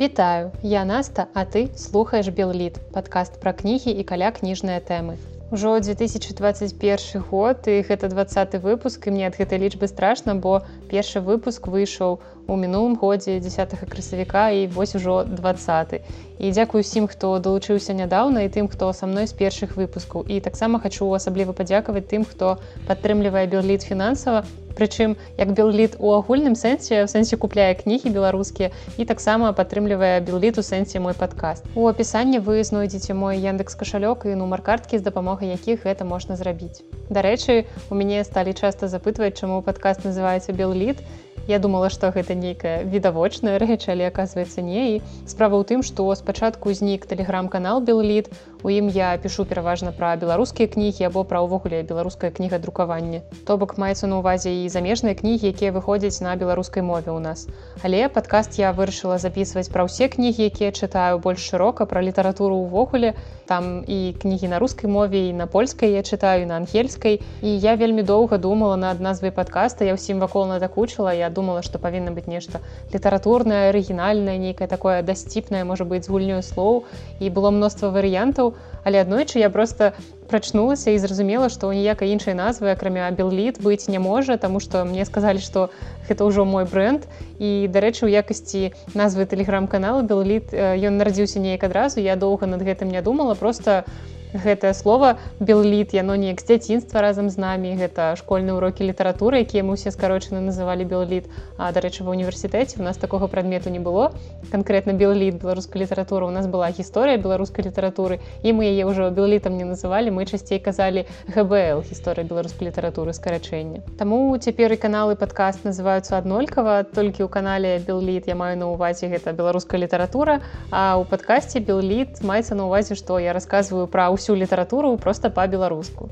Вітаю, я Наста, а ты слухаеш Белліт, падкаст пра кнігі і каля кніжныя тэмы. Ужо 2021 год і гэта двадцаты выпуск і мне ад гэтай лічбы страшна, бо першы выпуск выйшаў у мінулым годзе 10 красавіка і вось ужо 20. І дзякую усім, хто далучыўся нядаўна і тым, хто са мной з першых выпускаў. І таксама хачу асабліва падзякаваць тым, хто падтрымлівае бюрліт фінансава, прычым як белліт у агульным сэнсе в сэнсе купляе кнігі беларускія і таксама падтрымлівае белліт у сэнсе мой падкаст у апісанні вы знойдзеце мой яндекс кашалёк і нумар карткі з дапамогай якіх гэта можна зрабіць дарэчы у мяне сталі часта запытваць чаму падкаст называецца белліт Я думала, што гэта нейкая відавочная рэч, але аказваецца не і справа ў тым, што спачатку ўзнік тэлеграм-канал Белліт. У ім я пішу пераважна пра беларускія кнігі або пра ўвогуле беларускае кніга друкаванне. То бок маецца на ўвазе і замежныя кнігі, якія выходзяць на беларускай мове ў нас. Але падкаст я вырашыла запісваць пра ўсе кнігі, якія чытаю больш шырока пра літаратуру ўвогуле. Там і кнігі на рускай мове і на польскай я чытаю на ангельскай. І я вельмі доўга думала над назвай падкаста, я ўсім вакол надакучыла, я думала что павінна быть нешта літаратурное арыгінальнае нейкае такое дасціпнае можа быть з гульнёй слоў і было мноства варыянтаў але аднойчы я просто прачнулася і зразумела што ніякай іншай назвы акрамя белліт быць не можа тому что мне сказалі что гэта ўжо мой бренд і дарэчы у якасці назвы тэлеграм-канала белліт ён нарадзіўся неяк адразу я доўга над гэтым не думала просто у гэтае слово белліт яно неяк дзяцінства разам з намі. Гэта школьныя урокі літаратуры якія мы ўсе скарочаны называлі белліт а дарэчы ва універсітэце у нас такога прадмету не было. Канкрэтна белліт беларускай літаратуры. У нас была гісторыя беларускай літаратуры і мы яе ўжо беллітам не называлі. Мы часцей казалі гбл гісторыя беларускай літаратуры скарачэння Таму цяпер і каналы падкаст называюцца аднолькава. Толькі ў канале белліт я маю на увазе гэта беларуская літаратура а ў падкасці белліт маецца на увазе што я рассказываю пра ўсю літаратуру просто па-беларуску.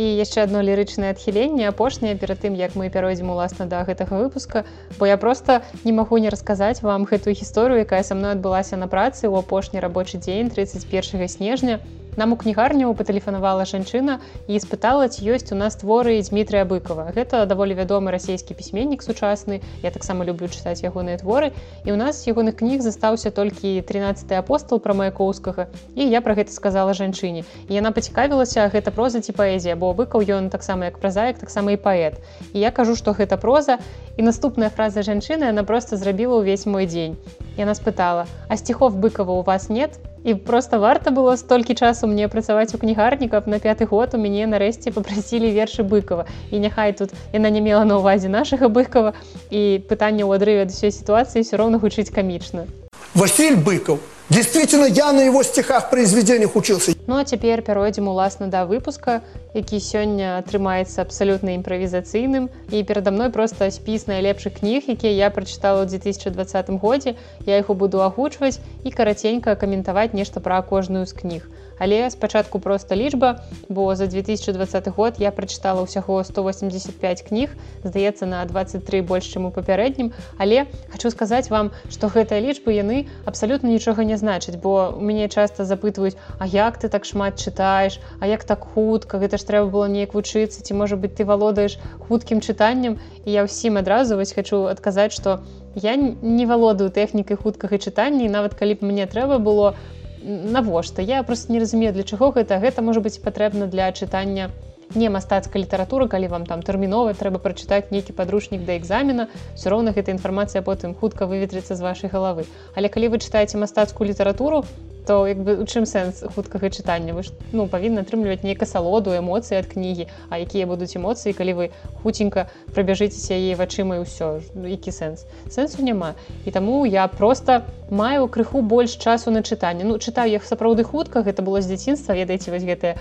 І яшчэ одно лірычнае адхіленне апошняе перад тым як мы пяройдзем уласна да гэтага выпуска бо я просто не магу не расказаць вам гэтую гісторыю якая са мной адбылася на працы ў апошні рабочы дзень 31 снежня Нам у кнігарню патэлефанавала жанчына і спытала ці ёсць у нас творы Дмітрия быкова. Гэта даволі вядомы расійскі пісьменнік сучасны. Я таксама люблю чытаць ягоныя творы. І ў нас ягоных кніг застаўся толькі 13 апостол пра маяковскага. І я пра гэта сказала жанчыне. І яна пацікавілася гэта проза ці паэзія, бо быкаў ён таксама як празаек, таксама і паэт. І я кажу, што гэта проза. І наступная фраза жанчыны яна проста зрабіла ўвесь мой дзень. Яна спытала: « А сціхов быкова у вас нет, і просто варта было столькі часу мне працаваць у кнігарні каб на пяты год у мяне нарэшце попрасілі вершы быкова. І няхай тут яна не мела на увазе нашага быкова. І пытанне ў адрыве ад усёй сітуацыі все роўна гучыць камічна. Василь быкаў действительно я на его стихах произведениях учился. Ну а цяпер пяройдзем уласна да выпуска які сёння атрымаецца абсалютна імправізацыйным. І перада мной проста спіс найлепшых кніг якія я прачытала ў 2020 годзе. Я іх буду агучваць і караценька каментаваць нешта пра кожную з кніг але спачатку проста лічба бо за 2020 год я прачытала ўсяго 185 кніг здаецца на 23 больш чым у папярэднім. Але хочу сказаць вам что гэтыя лічбы яны абсалютна нічога не значыць бо у мяне часто запытваюць А як ты так шмат чытаеш? А як так хутка? Гэта ж трэба было неяк вучыцца ці можа быть ты валодаеш хуткім чытаннем? І я ўсім адразу вось хочу адказаць что я не валодаю тэхнікай хуткага чытання нават калі б мне трэба было навошта? Я просто не разумею для чаго гэта. Гэта можа быць патрэбна для чытання не мастацкая літаратура калі вам там тэрмінова трэба прачытаць нейкі падручнік да экзамена все роўна гэта інфармацыя потым хутка выветрыцца з вашай галавы. Але калі вы чытаеце мастацкую літаратуру то як бы у чым сэнс хуткага чытання? Вы ж ну павінны атрымліваць нейка салоду эмоцыі ад кнігі А якія будуць эмоцыі калі вы хуценька прабяжыцеся яе вачыма і ўсё. Які сэнс? Сэнсу няма. І таму я просто маю крыху больш часу на чытанне. Ну чытаю іх сапраўды хутка гэта было з дзяцінства ведаеце вось гэтыя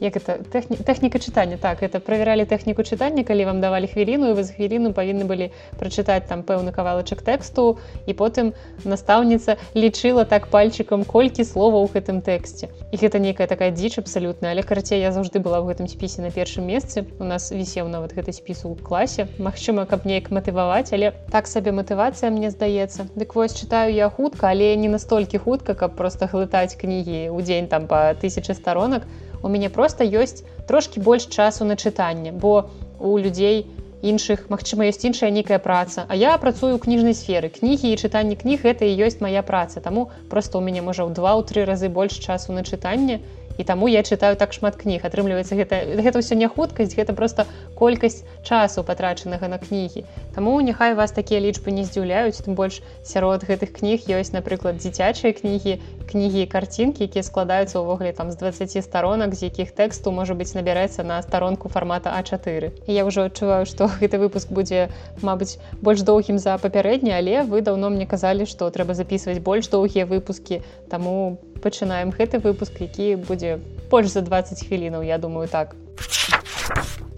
як это тэхні, тэхніка чытання. Так это правяралі тэхніку чытання калі вам давалі хвіліну і вы з хвіліну павінны былі прачытаць там пэўны кавалачак тэксту і потым настаўніца лічыла так пальчыкам колькі слова ў гэтым тэксце. І гэта нейкая такая дзіч абсалютна але карацей я заўжды была ў гэтым спісе на першым месцы. У нас вісеў нават гэты спіс у класе. Мачыма каб неяк матываваць але так сабе матывацыя мне здаецца. Дык вось чытаю я хутка але не настолькі хутка каб просто глытаць кнігі ў дзень там по тысячи сторонок у мяне просто ёсць трошки больш часу на чытанне бо у людзей іншых Мачыма ёсць іншая нейкая праца. А я працую ў кніжнай сферы. Кнігі і чытанне кніг гэта і ёсць моя праца. Таму просто у мяне можа ў два-тры разы больш часу на чытанне. і таму я чытаю так шмат кніг. Атрымліваецца гэта гэта ўсё не хуткасць гэта просто колькасць часу патрачанага на кнігі. Таму няхай вас такія лічбы не здзіўляюць тым больш сярод гэтых кніг ёсць напрыклад дзіцячыя кнігі кнігі і карцінкі якія складаюцца ўвогуле там з 20 старонак з якіх тэксту можа быць набярэцца на старонку фармата А4 і я ўжо адчуваю што гэты выпуск будзе Мабыць больш доўгім за папярэдні але вы даўно мне казалі што трэба записываць больш доўгія выпускі. Таму пачынаем гэты выпуск які будзе больш за 20 хвілінаў я думаю так.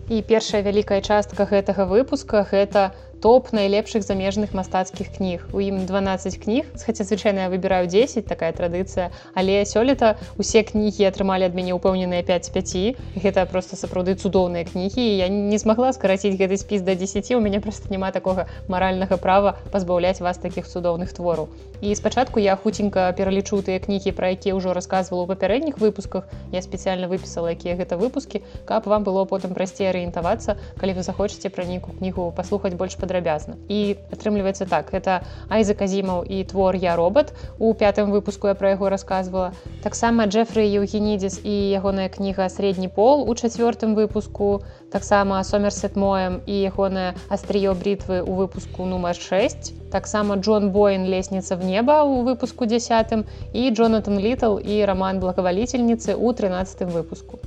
І першая вялікая частка гэтага выпуска гэта топ найлепшых замежных мастацкіх кніг у ім 12 кніг хаця звычайна я выбіраю 10 такая традыцыя але сёлета усе кнігі атрымалі ад мяне упэўненыя 55 гэта просто сапраўды цудоўныя кнігі я не змагла скараціць гэты спіс до 10 у мяне просто няма такога маральнага права пазбаўляць вас таких цудоўных твораў і спачатку я хуценька пералічу тыя кнігі пра якія ўжо рассказывала у папярэдніх выпусках. Я спецыяльна выпісала якія гэта выпускі каб вам было потым прасцей арыентавацца калі вы захочаце пра нейкую кнігу паслухаць больш падрабязна. І атрымліваецца так это айза казімаў і твор я робот у пятым выпуску я пра яго рассказывала таксама джефры еўгенідзіс і ягоная кніга сярэдні пол у чацвёртым выпуску таксама сомерсет моем і ягоная астрыё брітвы у выпуску нумар 6 таксама Джон Боін лестница в неба у выпуску десятым. І Джонатан літл і роман благовалительніцы у 13 выпуску.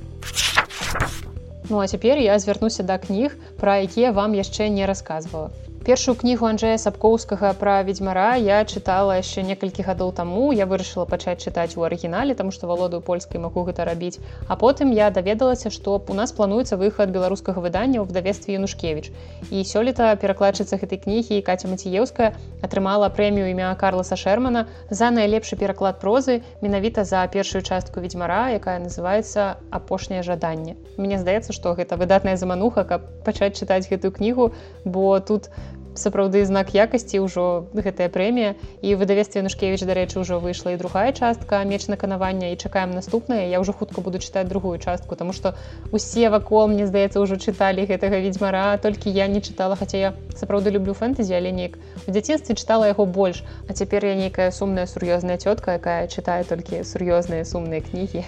Ну а цяпер я звярнуся да кніг, пра якія вам яшчэ не расказвала першую кнігу Анджея сапкоўскага пра ведьзьмара я чытала яшчэ некалькі гадоў таму. Я вырашыла пачаць чытаць у арыгінале там што валодаю польскай магу гэта рабіць. А потым я даведалася што у нас плануецца выхад беларускага выдання ў вдавестве янушкевич і сёлета перакладчыца гэтай кнігі каця маціеўская атрымала прэмію імя карласа шермана за найлепшы пераклад прозы менавіта за першую частку ведьзьмара якая называется апошняе жаданне мне здаецца што гэта выдатная замануха каб пачаць чытаць гэтую кнігу бо тут у сапраўды знак якасці ўжо гэтая прэмія. І выдавестве нушкевич дарэчы ўжо выйшла і другая частка меч наканавання і чакаем наступнае. Я ўжо хутка буду чытаць другую частку тому что усе вакол мне здаецца ўжо чыталі гэтага ведьзьмара толькі я не чытала хаця я сапраўды люблю фэнтэзі але неяк у дзяцінстве чытала яго больш. А цяпер я нейкая сумная сур'ёзная цётка якая чытае толькі сур'ёзныя сумныя кнігі.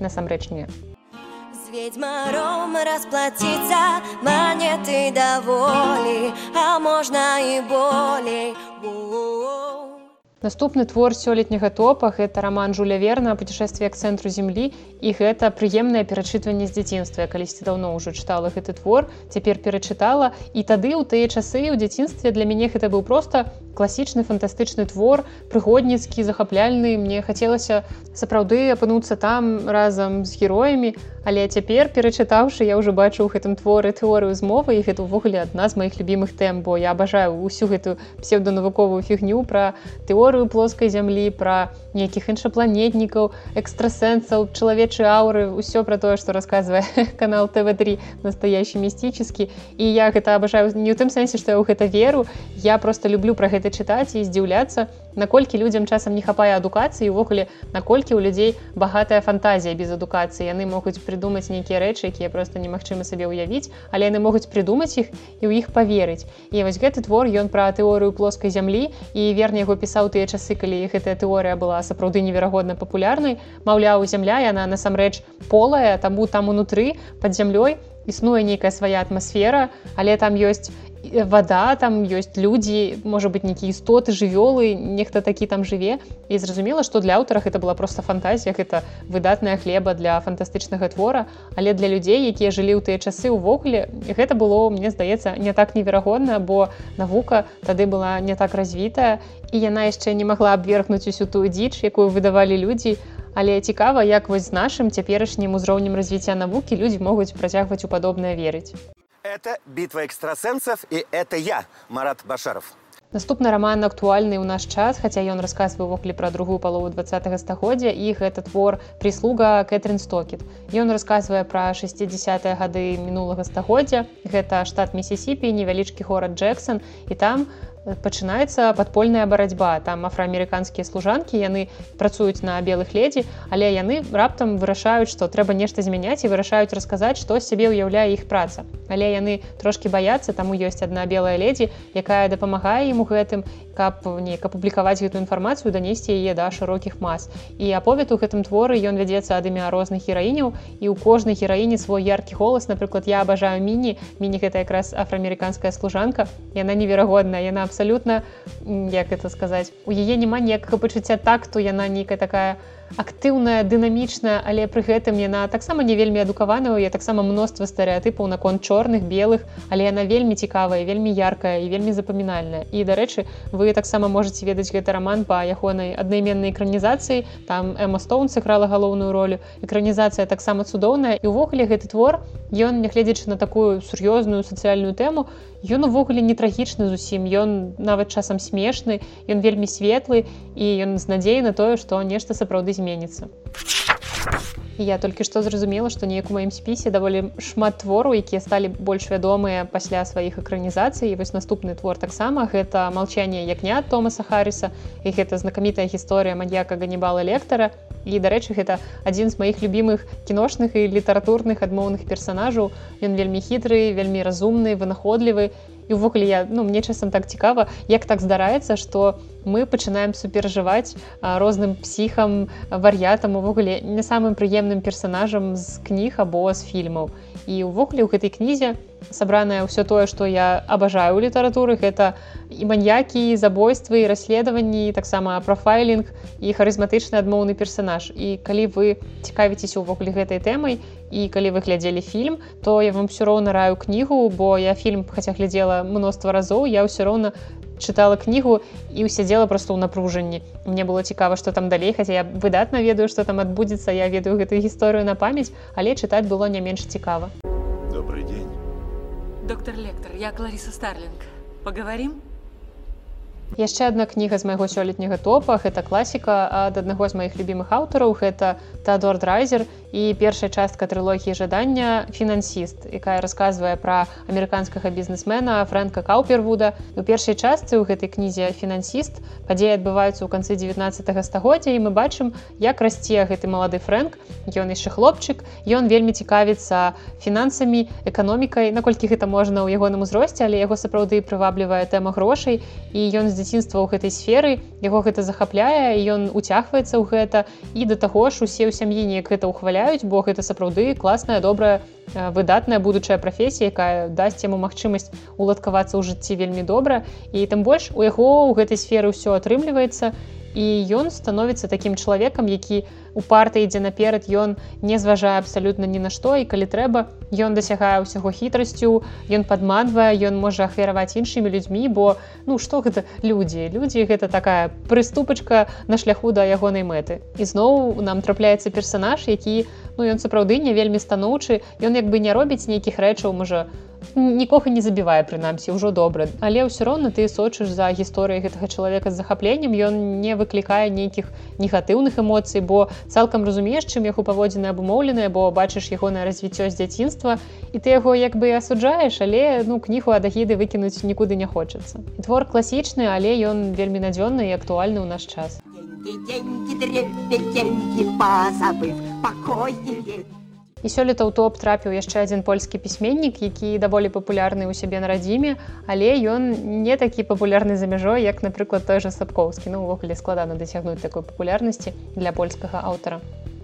Насамрэч не ведьмаром расплатиться монеты доволі а можна і болей Наступны твор сёлетняга топа. Гэта роман жуля верна путешествие к цэнтру землі і гэта прыемнае перачытванне з дзяцінства. Калісьці даўно ўжо чытала гэты твор цяпер перачытала. І тады ў тыя часы ў дзяцінстве для мяне гэта быў просто класічны фантастычны твор прыгодніцкі захапляльны. Мне хацелася сапраўды апынуцца там разам з героямі але цяпер перачытаўшы я ўжо бачу ў гэтым творы тэорыю змовы і гэта ўвогуле адна з маіх любімых тэм бо я абажаю ўсю гэтую псевдонавуковую фігню пра тэорыю плоскай зямлі пра нейкіх іншапланетнікаў экстрасэнсаў чалавечы аўры ўсё пра тое што расказвае канал тв3 настоящий містычскі і я гэта абажаю не ў тым сэнсе што я ў гэта веру. Я просто люблю пра гэта чытаць і здзіўляцца наколькі людзям часам не хапае адукацыі увогуле наколькі ў людзей багатая фантазія без адукацыі. Яны могуць прыдумаць нейкія рэчы якія просто немагчыма сабе ўявіць але яны могуць прыдумаць іх і ў іх поверыць і вось гэты твор ён пра тэорыю плоскай зямлі і верне яго пісаў тыя часы калі гэтая тэорыя была сапраўды неверагодна папулярнай. Маўляў зямля яна насамрэч полая таму там унутры под зямлёй існуе нейкая свая атмасфера але там ёсць вода там ёсць людзі можа быть нейкія істоты жывёлы нехта такі там жыве і зразумела што для аўтарах это была просто фантазія гэта выдатная хлеба для фантастычнага твора. Але для людзей якія жылі ў тыя часы ўвогуле гэта было мне здаецца не так неверагодна бо навука тады была не так развітая і яна яшчэ не магла абвергнуць усю тую дзіч якую выдавалі людзі. Але цікава як вось з нашым цяперашнім узроўнем развіцця навукі людзі могуць працягваць у падобнае верыць Это битва экстрасенсов, и это я, Марат Башаров. Наступны роман актуальны ў наш час, хаця ён расказвае ўвогуле пра другую палову два стагоддзя і гэта твор прыслуга Кэтрин Стокет. Ён расказвае пра 60 гады мінулага стагоддзя. Гэта штат Місісіпі, невялічкі горад Джексон і там пачынаецца падпольная барацьба. Там афраамерыканскія служанкі яны працуюць на белых ледзі але яны раптам вырашаюць што трэба нешта змяняць і вырашаюць расказаць што сябе ўяўляе іх праца. Але яны трошки баяцца таму ёсць одна белая ледзі якая дапамагае ім у гэтым каб неяк апублікаваць гэту інфармацыю данесці яе да шырокіх мас. І аповед у гэтым творы ён вядзецца ад імя розных гераіняў і ў кожнай гераіне свой яркі голас. Напрыклад я абажаю міні. Міні гэта якраз афраамерыканская служанка. Яна неверагодная яна абсалютна як это сказаць у яе няма ніякага пачуцця так то яна нейкая такая актыўная дынамічная але пры гэтым яна таксама не вельмі адукаваная я таксама мноства стэеатыпаў наконт чорных белых але яна вельмі цікавая вельмі яркая і вельмі запамінальная. І дарэчы вы таксама можете ведаць гэты роман по ягонай аднайменнай экранізацыі. Там эма стоун сыграла галоўную ролю. Экранізацыя таксама цудоўная. І ўвогуле гэты твор ён нягледзячы на такую сур'ёзную сацыяльную тэму ён увогуле не трагічны зусім. Ён нават часам смешны ён вельмі светлы і ён з надзеяй на тое што нешта сапраўды зменіцца я толькі што зразумела што неяк у маім спісе даволі шмат твору якія сталі больш вядомыя пасля сваіх экранізацый вось наступны твор таксама гэта малчанне ягня томаса харриса. І гэта знакамітая гісторыя маньяка ганібала лектара і дарэчы гэта адзін з маіх любімых кіношных і літаратурных адмоўных персонажаў ён вельмі хітры вельмі разумны вынаходлівы і ўвогуле я ну мне часам так цікава як так здараецца что мы пачынаем суперажываць розным псіхам вар'ятам увогуле не самым прыемным персонажам з кніг або з фільмаў. І ўвогуле ў гэтай кнізе сабранае ўсё тое што я абажаю ў літаратуры гэта і маньякі забойствы і расследаванні таксама профайлінг і харызматычны адмоўны персонаж. І калі вы цікавіцеся ўвогуле гэтай тэмай і калі вы глядзелі фільм то я вам все роўна раю кнігу бо я фільм хаця глядзела мноства разоў я ўсё роўна чытала кнігу і сядзела просто ў напружанні. Мне было цікава што там далей хаця я выдатна ведаю што там адбудзецца я ведаю гэтую гісторыю на памяць але чытаць было не менш цікава. день Доктор Лектор, я Клариса Старлинг. Поговорим? яшчэ одна кніга з майго сёлетняга топа гэта класіка ад аднаго з маіх любімых аўтараў гэта тадор драйзер і першая частка трылогіі жадання фінансіст якая расказвае пра амерыканскага бізнесмена фрэнка каўпервуда у першай частцы ў гэтай кнізе фінансіст. Падзеі адбываюцца ў канцы 19 стагоддзя і мы бачым як расце гэты малады фрэнк. Ён яшчэ хлопчык ён вельмі цікавіцца фінансамі эканомікай наколькі гэта можна ў ягоным узросце але яго сапраўды прываблівае тэма грошай. І ён з дзяцінства ў гэтай сферы яго гэта захапляе ён уцягваецца ў гэта. І да таго ж усе ў сям'і неяк гэта ўхваляюць бо гэта сапраўды класная добрая выдатная будучая прафесія якая дасць яму магчымасць уладкавацца ў жыцці вельмі добра. І тым больш у яго ў гэтай сферы ўсё атрымліваецца. і ён становіцца такім чалавекам які у упарта ідзе наперад ён не зважае абсалютна ні на што і калі трэба ён дасягае ўсяго хітрасцю ён падманвае ён можа ахвяраваць іншымі людзьмі бо ну што гэта людзі? Людзі гэта такая прыступачка на шляху да ягонай мэты. І зноў нам трапляецца персанаж які ну ён сапраўды не вельмі станоўчы ён як бы не робіць нейкіх рэчаў можа нікога не забівае прынамсі ўжо добра. Але ўсё роўна ты сочыш за гісторыяй гэтага чалавека з захапленнем ён не выклікае нейкіх негатыўных эмоцый бо цалкам разумееш чым яго паводзіны абумоўленыя бо бачыш ягонае развіццё з дзяцінства і ты яго як бы асуджаеш але ну кнігу ад агіды выкінуць нікуды не хочацца. Твор класічны але ён вельмі надзённы і актуальны ў наш час І сёлета ў топ трапіў яшчэ адзін польскі пісьменнік, які даволі папулярны ў сябе на радзіме, але ён не такі папулярны за мяжой, як, напрыклад, той жа сапкоўскі, ну увогуле складана дасягнуць такой папулярнасці для польскага аўтара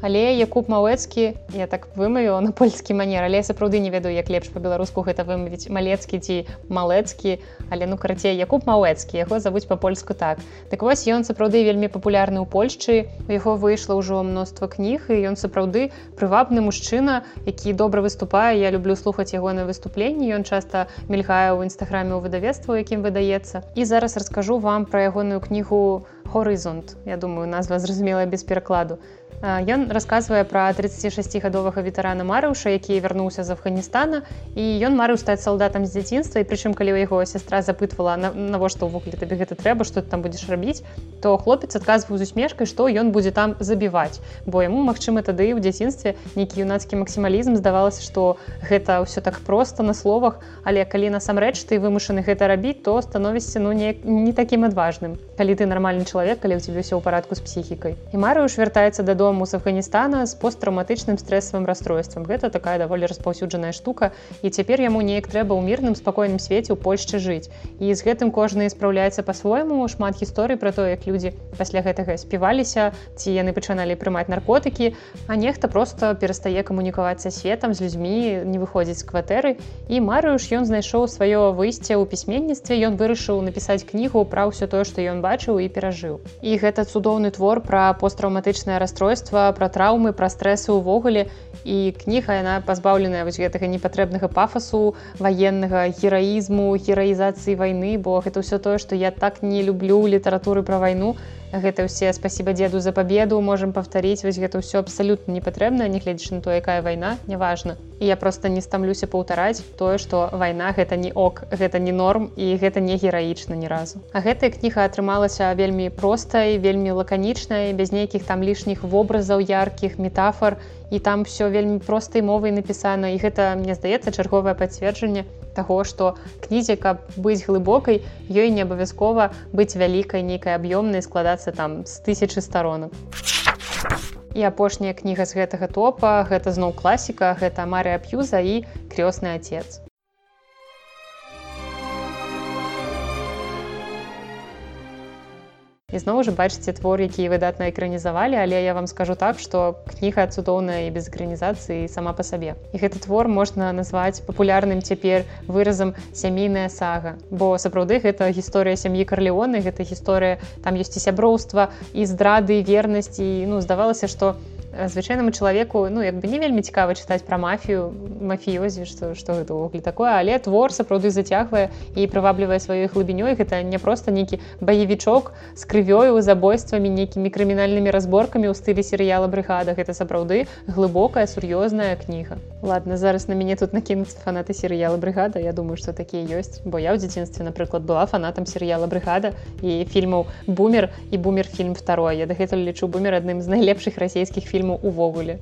але якуб мауэцкі я так вымавіла на польскі манер але сапраўды не ведаю як лепш по-беларуску гэта вымавіць малецкі ці малецкі але ну карацей якуб мауэцкі яго завуць по-польску так. Так вось ён сапраўды вельмі папулярны ў польшчы у яго выйшла ўжо мноства кніг і ён сапраўды прывабны мужчына які добра выступае. Я люблю слухаць яго на выступленні ён часта мільгае ў нстаграме ў выдавецтва якім выдаецца. І зараз раскажу вам пра ягоную кнігу хорызонт я думаю назва зразумелая без перакладу Ён расказвае пра 36гадовага ветэрана марыуша, які вярнуўся з Афганістана. І ён марыў стаць салдатам з дзяцінства. І прычым калі ў яго сястра запытвала навошта ўвогуле табе гэта трэба што ты там будзеш рабіць? то хлопец адказваў з усмешкай што ён будзе там забіваць. Бо яму магчыма тады ў дзяцінстве нейкі юнацкі максімалізм здавалася што гэта ўсё так проста на словах. Але калі насамрэч ты вымушаны гэта рабіць то становішся ну не, не такім адважным. Калі ты нармальны чалавек калі ў цябе ўсё ў парадку з псіхікай. І марыуш вяртаецца дадому дадому з Афганістана з посттраўматычным стрэсавым расстройствам. Гэта такая даволі распаўсюджаная штука і цяпер яму неяк трэба ў мірным спакойным свеце ў Польшчы жыць. І з гэтым кожны спраўляецца па-свойму шмат гісторый пра то, як людзі пасля гэтага співаліся, ці яны пачыналі прымаць наркотыкі, а нехта проста перастае камунікаваць са светам з людзьмі, не выходзіць з кватэры. І марыюш ён знайшоў сваё выйсце ў пісьменніцтве, ён вырашыў напісаць кнігу пра ўсё тое, што ён бачыў і перажыў. І гэта цудоўны твор пра посттраўматычнае расстройство мастацтва пра траўмы пра стрэсы ўвогуле. І кніга яна пазбаўленая вось гэтага непатрэбнага пафасу ваеннага гераізму гераізацыі вайны бо гэта ўсё тое што я так не люблю літаратуры пра вайну гэта ўсе спасіба дзеду за пабеду можемм паўтарыць вось гэта ўсё абсалютна не патрэбна нягледзячы на то якая вайна неважна і я просто не стамлюся паўтараць тое што вайна гэта не ок гэта не норм і гэта не гераічна ні разу. А гэтая кніга атрымалася вельмі простай вельмі лаканічнай без нейкіх там лішніх вобразаў яркіх метафор і там все вельмі простай мовай напісана. І гэта мне здаецца чарговае пацверджанне таго што кнізе каб быць глыбокай ёй не абавязкова быць вялікай нейкай аб'ёмнай складацца там з тысячи старонак. І апошняя кніга з гэтага топа гэта зноў класіка гэта марыя п'юза і крёсны отец ізноў жа бачыце твор які выдатна экранізавалі але я вам скажу так что кніга цудоўная і без экранізацыі сама по сабе і гэты твор можна назваць папулярным цяпер выразам сямейная сага бо сапраўды гэта гісторыя сям'і карлеоны гэта гісторыя там ёсць і сяброўства і здрады вернасці ну здавалася что у звычайнаму чалавеку ну як бы не вельмі цікава чытаць пра мафію мафіёзі што што гэта ўвогуле такое. Але твор сапраўды зацягвае і прываблівае сваёй глыбінёй. Гэта не проста нейкі баевічок з крывёю забойствамі нейкімі крымінальнымі разборкамі ў стылі серыяла брыгада гэта сапраўды глыбокая сур'ёзная кніга. Ладно зараз на мяне тут накінуцца фанаты серыяла брыгада Я думаю што такія ёсць. Бо я ў дзяцінстве напрыклад была фанатам серыяла брыгада і фільмаў бумер і бумер фільм второй я дагэтуль лічу бумер адным з найлепшых расійскіх фільмаў фільму увогуле.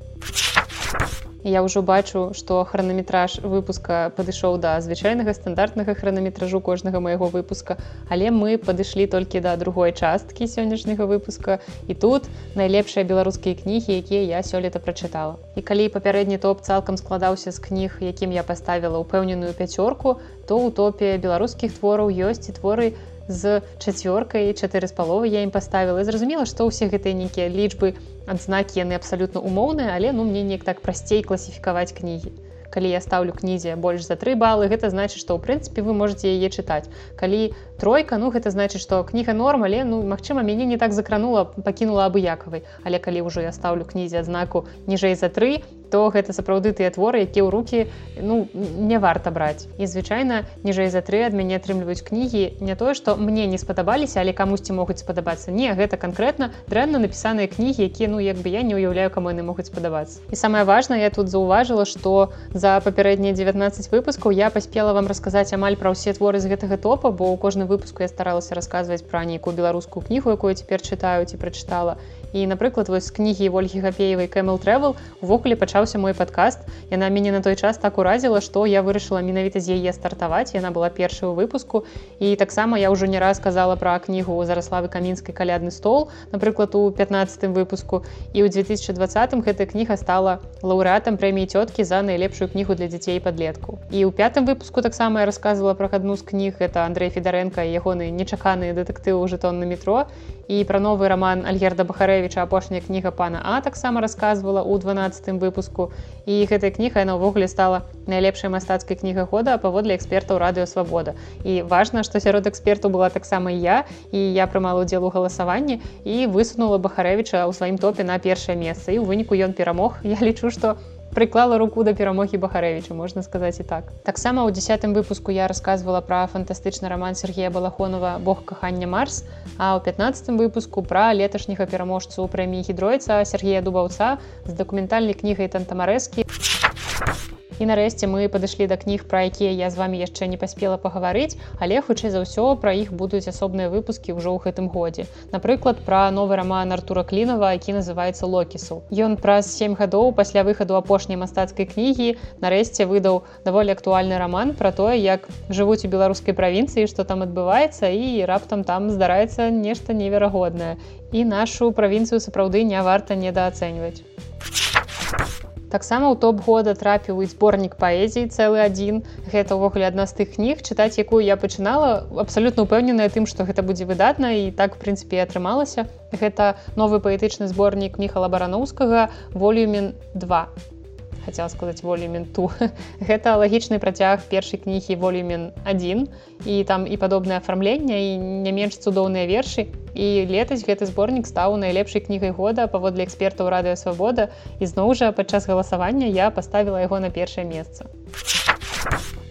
Я ўжо бачу, што хранаметраж выпуска падышоў да звычайнага стандартнага хранаметражу кожнага майго выпуска, але мы падышлі толькі да другой часткі сённяшняга выпуска. І тут найлепшыя беларускія кнігі, якія я сёлета прачытала. І калі папярэдні топ цалкам складаўся з кніг, якім я паставіла ўпэўненую пяцёрку, то ў топе беларускіх твораў ёсць і творы, з чацвёркай чатыры з паловы я ім паставіла. Зразумела што ўсе гэтыя нейкія лічбы адзнакі яны абсалютна умоўныя але ну мне неяк так прасцей класіфікаваць кнігі. Калі я ставлю кнізе больш за тры балы гэта значыць што ў прынцыпе вы можете яе чытаць. Калі тройка ну гэта значыць што кніга норм але ну магчыма мяне не так закранула пакінула абыякавай. Але калі ўжо я ставлю кнізе адзнаку ніжэй за тры то гэта сапраўды тыя творы якія ў руки ну не варта браць. І звычайна ніжэй за тры ад мяне атрымліваюць кнігі не тое што мне не спадабаліся але камусьці могуць спадабацца. Не гэта канкрэтна дрэнна напісаныя кнігі якія ну як бы я не ўяўляю каму яны могуць спадабацца. І самае важное я тут заўважыла што за папярэднія 19 выпускаў я паспела вам расказаць амаль пра ўсе творы з гэтага топа бо ў кожны выпуску я старалася расказваць пра нейкую беларускую кнігу якую цяпер чытаю ці прачытала і напрыклад вось кнігі ольгі гапеевай кэмл тревел увогуле пачаўся мой падкаст. Яна мяне на той час так уразіла што я вырашыла менавіта з яе стартаваць. Яна была першая ў выпуску. І таксама я ўжо не раз сказала пра кнігу зараславы камінскай калядны стол напрыклад у 15 выпуску. І ў 2020 гэтая кніга стала лаўрэатам прэміі цёткі за найлепшую кнігу для дзяцей падлетку. І ў пятым выпуску таксама я рассказывала про адну з кніг. Это Андрей федаренко ягоны нечаканыя дэтэктывы ў жэтон на метро. І пра новы роман альгерда бахарэвича апошняя кніга пана а таксама рассказывала у 12 выпуску. І гэтая кніга яна ўвогуле стала найлепшай мастацкай кніга года паводле экспертаў радыёвабода і важна што сярод эксперту была таксама я і я прымала удзел у галасаванні і высунула бахарэвича ў сваім топе на першае месца і ў выніку ён перамог. Я лічу што прыклала руку да перамогі бахарэвіча можна сказаць і так. Таксама ў десятым выпуску я рассказывала пра фантастычны роман Сергея балахонова бог кахання марс а ў 15 выпуску пра леташняга пераможцу прэміі гідройца Сергея дубаўца з дакументальнай кнігай тантамарэскі І нарэшце мы падышлі да кніг, пра якія я з вами яшчэ не паспела пагаварыць, але хутчэй за ўсё пра іх будуць асобныя выпускі ўжо ў гэтым годзе. Напрыклад, пра новы раман Артура Клінова, які называецца локісу. Ён праз сем гадоў пасля выхаду апошняй мастацкай кнігі нарэшце выдаў даволі актуальны раман пра тое, як жывуць у беларускай правінцыі, што там адбываецца і раптам там здараецца нешта неверагоднае. І нашу правінцыю сапраўды не варта недаацэньваць таксама ў топ года трапіў і зборнік паэзіі цэлы адзін. Гэта ўвогуле адна з тых кніг чытаць якую я пачынала абсалютна упэўненая тым што гэта будзе выдатна і так прынцыпе атрымалася. Гэта новы паэтычны зборнік міхала бараноўскага волюмен 2 хацела сказаць волюмен ту гэта лагічны працяг першай кнігі волюмен 1 і там і падобнае афармленне і не менш цудоўныя вершы і летась гэты зборнік стаў найлепшай кнігай года паводле экспертаў радыё свабода і зноў жа падчас галасавання я паставіла яго на першае месца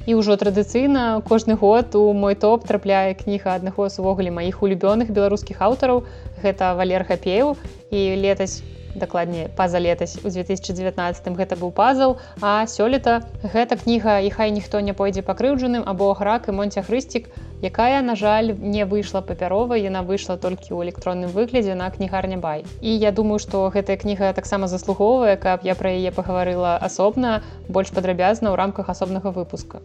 і ўжо традыцыйна кожны год у мой топ трапляе кніга аднаго з увогуле маіх улюбёных беларускіх аўтараў. Гэта валер гапеў і летась дакладней паза летась у 2019 гэта быў пазл а сёлета гэта кніга і хай ніхто не пойдзе пакрыўджаным або грак і монця хрысцік якая на жаль не выйшла папярова яна выйшла толькі ў электронным выглядзе на кнігарня бай. І я думаю што гэтая кніга таксама заслугоўвае каб я пра яе пагаварыла асобна больш падрабязна ў рамках асобнага выпуска.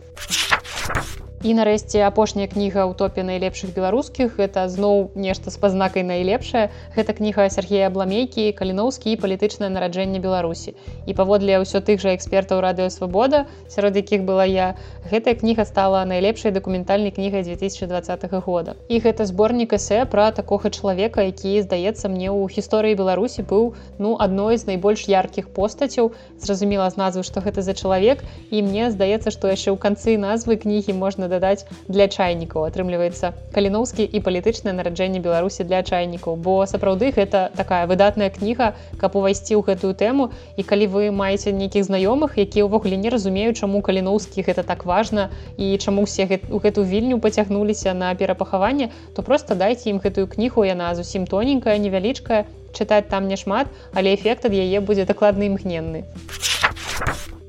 а І нарэшце апошняя кніга ў топе найлепшых беларускіх гэта зноў нешта з пазнакай найлепшая гэта кніга Сергея абламейкі каліноўскі і палітычнае нараджэнне беларусі і паводле ўсё тых жа экспертаў радыё свабода сярод якіх была я гэтая кніга стала найлепшай дакументальнай кнігай 2020 года. І гэта зборнік эсэ пра такога чалавека які здаецца мне ў гісторыі беларусі быў ну адной з найбольш яркіх постацяў. Зразумела з назвы што гэта за чалавек. І мне здаецца што яшчэ ў канцы назвы кнігі можна дадаць для чайнікаў атрымліваецца каліноўскі і палітычнае нараджэнне беларусі для чайнікаў бо сапраўды гэта такая выдатная кніга каб увайсці ў гэтую тэму. І калі вы маеце нейкіх знаёмых якія ўвогуле не разумеюць чаму каліноўскіх это так важна і чаму все у гэту вільню пацягнуліся на перапахаванне то просто дайце ім гэтую кнігу. Яна зусім тоненькая невялічкая чытаць там няшмат але эфект ад яе будзе дакладны імгненны а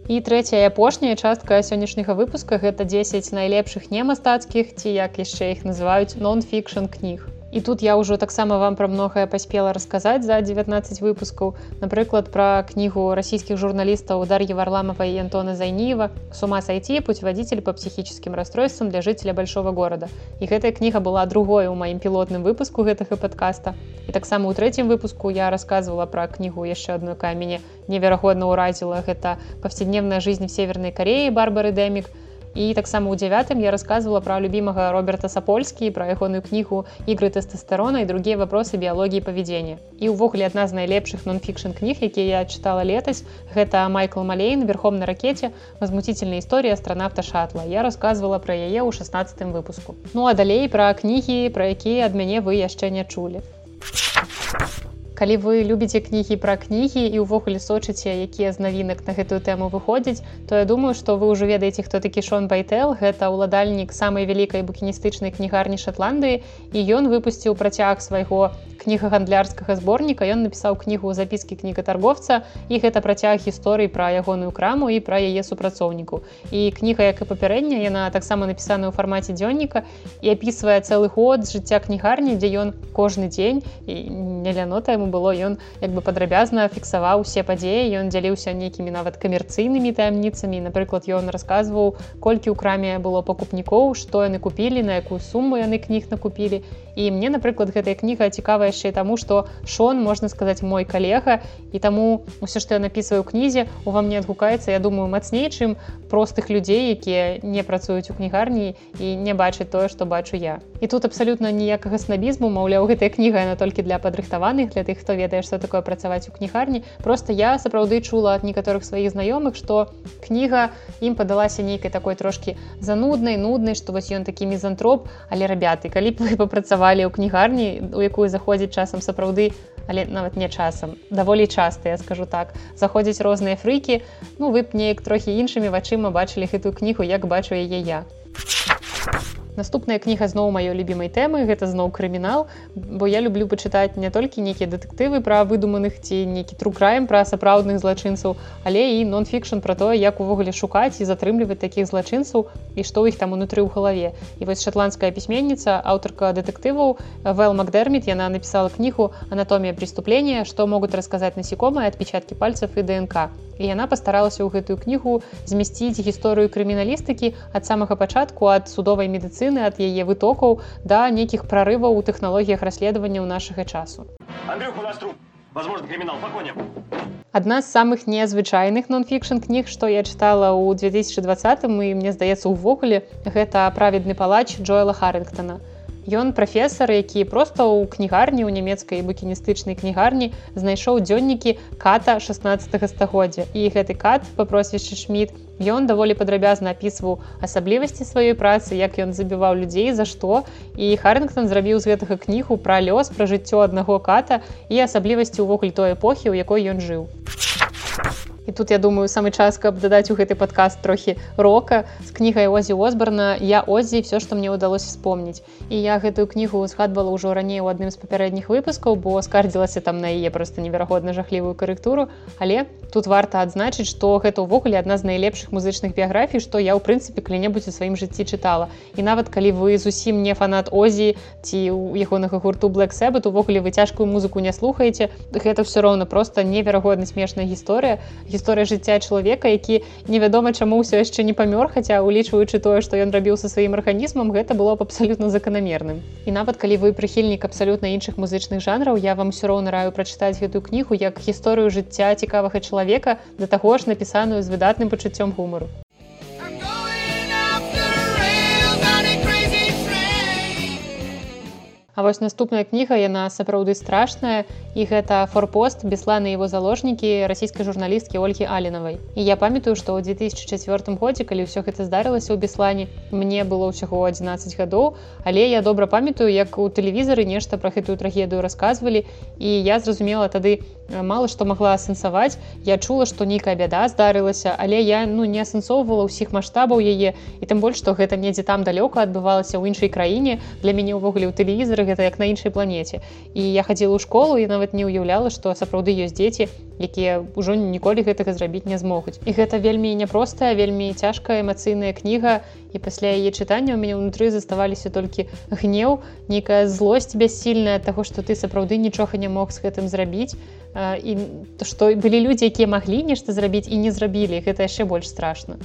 І трэцяя апошняя частка сённяшняга выпуска гэта 10 найлепшых немастацкіх ці як яшчэ іх называюць нон-фікшн кніг. І тут я ўжо таксама вам пра многае паспела расказаць за 19 выпускаў. Напрыклад, пра кнігу расійскіх журналістаў Дар'і Варламава і Антона Зайніева сума сайці путеводитель по псіхічным расстройствам для жыцеля большого города. І гэтая кніга была другой у маім пілотным выпуску гэтага падкаста. І таксама ў трэцім выпуску я рассказывала пра кнігу яшчэ адной камені неверагодна ўразіла гэта паўсядневная жизнь северной Кореі барбары дэмік, і таксама ў дзявятым я рассказывала пра любімага роберта сапольскі пра ягоную кнігу ігры тэстастерона і другія вопросы біялогіі павядзення і ўвогуле адна з найлепшых нон-фікшн кніг якія я чытала летась гэта майкл малейн верхом на ракете возмуцительная історія астранавта шатла я рассказывала пра яе ў 16 выпуску. Ну а далей пра кнігі пра якія ад мяне вы яшчэ не чулі. а калі вы любіце кнігі пра кнігі і ўвогуле сочыце якія з навінак на гэтую тэму выходзяць то я думаю што вы ўжо ведаеце хто такі шон байтел. Гэта ўладальнік самай вялікай букіністычнай кнігарні шотландыі і ён выпусціў працяг свайго кніга гандлярскага зборніка. Ён напісаў кнігу запіскі кнігатарговца і гэта працяг гісторый пра ягоную краму і пра яе супрацоўніку. І кніга як і папярэдня яна таксама напісана ў фармаце дзённіка і апісвае цэлы год жыцця кнігарні дзе ён кожны дзень і не лянота яму было ён як бы падрабязна фіксаваў усе падзеі ён дзяліўся нейкімі нават камерцыйнымі таямніцамі напрыклад ён расказваў колькі ў краме было пакупнікоў што яны купілі на якую суму яны кніг накупілі і мне напрыклад гэтая кніга цікавая яшчэ таму што шон можна сказаць мой калега і таму ўсё што я напісваю кнізе у вам не адгукаецца я думаю мацней чым простых людзей якія не працуюць у кнігарні і не бачаць тое што бачу я. І тут абсалютна ніякага снабізму маўляў гэтая кніга яна толькі для падрыхтаваных для тых хто ведае што такое працаваць у кнігарні просто я сапраўды чула ад некаторых сваіх знаёмых што кніга ім падалася нейкай такой трошки зануднай нуднай што вось ён такі мізантроп. Але рабяты калі б вы папрацавалі ў кнігарні у якую заходзіць часам сапраўды але нават не часам даволі часта я скажу так заходзяць розныя фрыкі ну вы б неяк трохі іншымі вачыма бачылі гэтую кнігу як бачу яе я наступная кніга зноў маёй любімай тэмы гэта зноў крымінал. Бо я люблю пачытаць не толькі нейкія дэтэктывы пра выдуманых ці нейкі трукраем пра сапраўдных злачынцаў але і нон-фікшн пра тое як увогуле шукаць і затрымліваць такіх злачынцаў і што іх там унутры ў галаве. І вось шотландская пісьменніца аўтарка дэтэктываў вэл макдермит яна напісала кнігу анатомія преступлення. Што могуць расказаць насекомыя адпечаткі пальцев і днк і яна пастаралася ў гэтую кнігу змясціць гісторыю крыміналістыкі ад самага пачатку ад судовай медыцыны медыцыны ад яе вытокаў да нейкіх прарываў у тэхналогіях расследавання ў нашага часу. Адна з самых незвычайных нон-фікшн кніг, што я чытала ў 2020 і мне здаецца ўвогуле гэта праведны палач Джоэла Харынгтона. Ён прафесар, які проста ў кнігарні ў нямецкай букіністычнай кнігарні знайшоў дзённікі ката 16 стагоддзя. І гэты кат па прозвішчы Шмід ён даволі падрабязна апісваў асаблівасці сваёй працы, як ён забіваў людзей за што. І Харынгтон зрабіў з гэтага кнігу пра лёс пра жыццё аднаго ката і асаблівасці ўвогуле той эпохі, у якой ён жыў і тут я думаю самы час каб дадаць у гэты падкаст трохі рока з кнігай озі осборна я озі все што мне ўдалося вспомніць і я гэтую кнігу згадвала ўжо раней у адным з папярэдніх выпускаў бо скардзілася там на яе просто неверагодна жахлівую карэктуру але тут варта адзначыць што гэта ўвогуле адна з найлепшых музычных біяграфій што я ў прынцыпе калі-небудзь у сваім жыцці чытала. І нават калі вы зусім не фанат озі ці у ягонага гурту блэк сэбат увогуле вы цяжкую музыку не слухаеце гэта все роўна просто неверагодна смешная гісторыя гісторыя гісторыя жыцця чалавека які невядома чаму ўсё яшчэ не памёр хаця улічваючы тое што ён рабіў са сваім арганізмам гэта было б абсалютна заканамерным. І нават калі вы прыхільнік абсалютна іншых музычных жанраў я вам усё роўна раю прачытаць гэтую кнігу як гісторыю жыцця цікавага чалавека да таго ж напісаную з выдатным пачуццём гумару А вось наступная кніга яна сапраўды страшная і гэта форпост. Бесланы его заложнікі расійскай журналісткі ольгі алінавай. І я памятаю што ў 2004 годзе калі ўсё гэта здарылася ў беслане мне было ўсяго 11 гадоў але я добра памятаю як у тэлевізары нешта пра гэтую трагедыю расказвалі і я зразумела тады мало што магла асэнсаваць я чула што нейкая бяда здарылася але я ну не асэнсоўвала ўсіх маштабаў яе і тым больш што гэта недзе там далёка адбывалася ў іншай краіне. Для мяне ўвогуле ў тэлевізары гэта як на іншай планеце. І я хадзіла ў школу і нават не ўяўляла што сапраўды ёсць дзеці якія ўжо ніколі гэтага зрабіць не змогуць. І гэта вельмі няпростая вельмі цяжкая эмацыйная кніга і пасля яе чытання у мяне ўнутры заставаліся толькі гнеў нейкая злосць бяссільная таго што ты сапраўды нічога не мог з гэтым зрабіць. І то што былі людзі якія маглі нешта зрабіць і не зрабілі гэта яшчэ больш страшна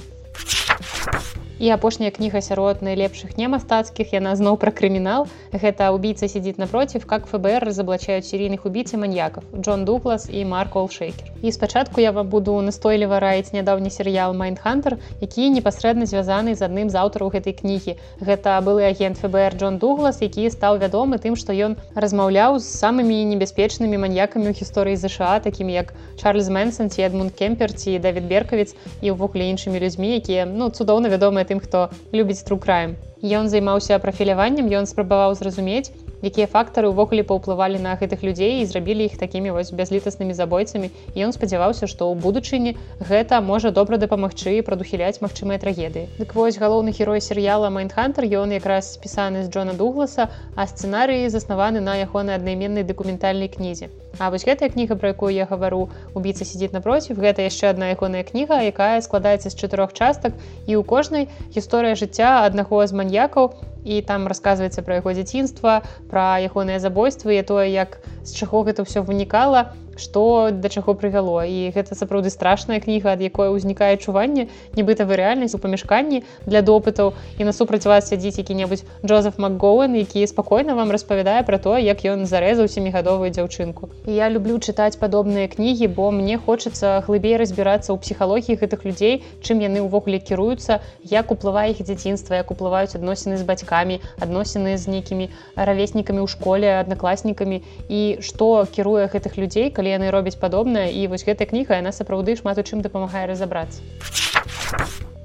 і апошняя кніга сярод найлепшых немастацкіх яна зноў пра крымінал. Гэта убийца сидит напротив как фбр разоблачаюць серійных убийцы маньяков Джон дуглас і марк олшейкер. І спачатку я вам буду настойліва раіць нядаўні серыял майнхантер які непасрэдна звязаны з адным з аўтараў гэтай кнігі. Гэта былы агент фбр Джон дуглас які стаў вядомы тым што ён размаўляў з самымі небяспечнымі маньякамі ў гісторыі ЗША такімі як Чарльз Мэнсон ці Эдмунд кемпер ці давід беркавіц і ўвогуле іншымі людзьмі якія ну цудоўна вядомыя тым хто любіць струкраем ён займаўся прафіляваннем ён спрабаваў зразумець якія фактары ўвогуле паўплывалі на гэтых людзей і зрабілі іх такімі вось бязлітаснымі забойцамі. І ён спадзяваўся што ў будучыні гэта можа добра дапамагчы прадухіляць магчымыя трагедыі. Дык вось галоўны герой серыяла майнхантер ён якраз спісаны з Джона дугласа а сцэнарыі заснаваны на ягонай аднайменнай дакументальнай кнізе А вось гэтая кніга про якую я гавару убийца сидит напротив гэта яшчэ одна ягоная кніга якая складаецца з чатырох частак і у кожнай гісторыя жыцця аднаго з маньякаў і там рассказывается про яго дзяцінства про ягоныя забойствы і тое як з чаго гэта все вынікала што да чаго прывяло. І гэта сапраўды страшная кніга ад якой узнікае чуванне нібыта вы рэальнасць у памяшканні для допытаў. І насупраць вас сядзіць які-небудзь Джозеф макгоуэн які спакойна вам распавядае пра то як ён зарэзаў семігадовую дзяўчынку. Я люблю чытаць падобныя кнігі бо мне хочацца глыбей разбірацца ў псіхалогіі гэтых людзей чым яны ўвогуле кіруюцца як уплывае іх дзяцінства як уплываюць адносіны з бацькамі адносіны з нейкімі равеснікамі ў школе аднакласнікамі. І што кіруе гэтых людзей калі яны робяць падобнае і вось гэтая кніга яна сапраўды шмат у чым дапамагае разабрацца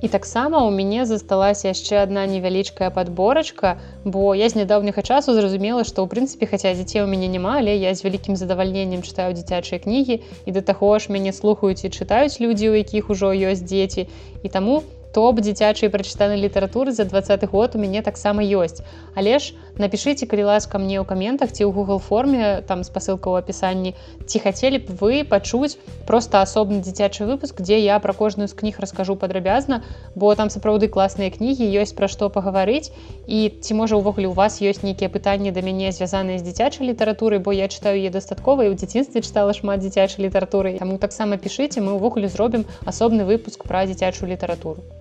І таксама ў мяне засталася яшчэ адна невялічкая падборачка, бо я з нядаўняга часу зразумела, што ў прынцыпе хаця дзяцей у мяне няма, але я з вялікім задавальненнем чытаю дзіцячыя кнігі і да таго ж мяне слухаюць і чытаюць людзі, у якіх ужо ёсць дзеці. І таму топ дзіцячай прачытанай літаратуры за двадцаты год у мяне таксама ёсць але ж напишите калі ласка мне ў каментах ці ў google форме там спасылка ў апісанні ці хацелі б вы пачуць просто асобны дзіцячы выпуск дзе я пра кожную з кніг раскажу падрабязна бо там сапраўды класныя кнігі ёсць пра што пагаварыць і ці можа ўвогуле у вас ёсць нейкія пытанні да мяне звязаныя з дзіцячай літаратурай бо я чытаю е дастаткова і ў дзяцінстве чытала шмат дзіцячай літаратуры таму таксама пішыце мы ўвогуле зробім асобны выпуск пра дзіцячую літаратуру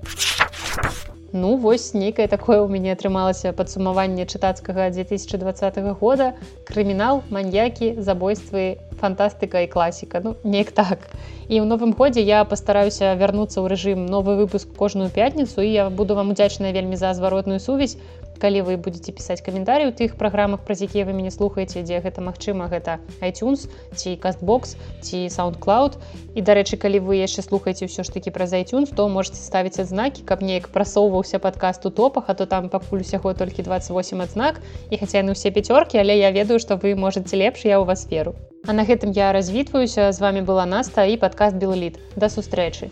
Ну вось нейкае такое ў мяне атрымалася падсумаванне чытацкага 2020 года. Крымінал маньякі забойствы фантастыка і класіка. Ну неяк так. І ў новым годзе я пастараюся вярнуцца ў рэжым новы выпуск кожную пятніцу і я буду вам удзячная вельмі за зваротную сувязь калі вы будете пісаць каментарі ў тых праграмах праз якія вы мяне слухаеце дзе гэта магчыма гэта iTunes ці кастбокс ці soundcloud. І дарэчы калі вы яшчэ слухаеце ўсё ж таки праз iTunes то можете ставіць адзнакі каб неяк прасоўваўся падкаст у топах а то там пакуль усяго толькі 28 адзнак. І хаця яны ўсе пяцёркі але я ведаю што вы можете лепш я ў вас веру. А на гэтым я развітваюся. З вами была наста і падкаст белліт да сустрэчы